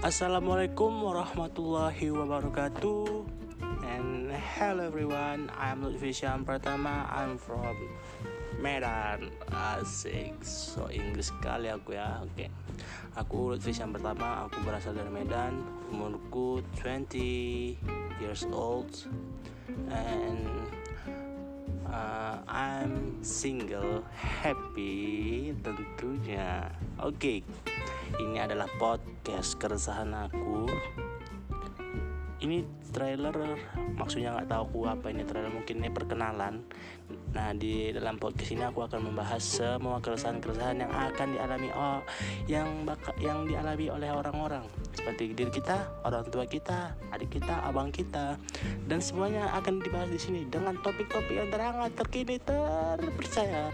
Assalamualaikum warahmatullahi wabarakatuh. And hello everyone I'm Lutfi Syam Pratama. I'm from Medan. Asik. So Inggris sekali aku ya. Oke. Okay. Aku Lutfi Syam Pertama Aku berasal dari Medan. Umurku 20 years old. And uh, I'm single. Happy tentunya. Oke. okay ini adalah podcast keresahan aku. Ini trailer maksudnya nggak tahu aku apa ini trailer mungkin ini perkenalan. Nah di dalam podcast ini aku akan membahas semua keresahan-keresahan yang akan dialami oh yang bakal yang dialami oleh orang-orang. Seperti diri kita orang tua kita adik kita abang kita. Dan semuanya akan dibahas di sini dengan topik-topik yang terhangat terkini terpercaya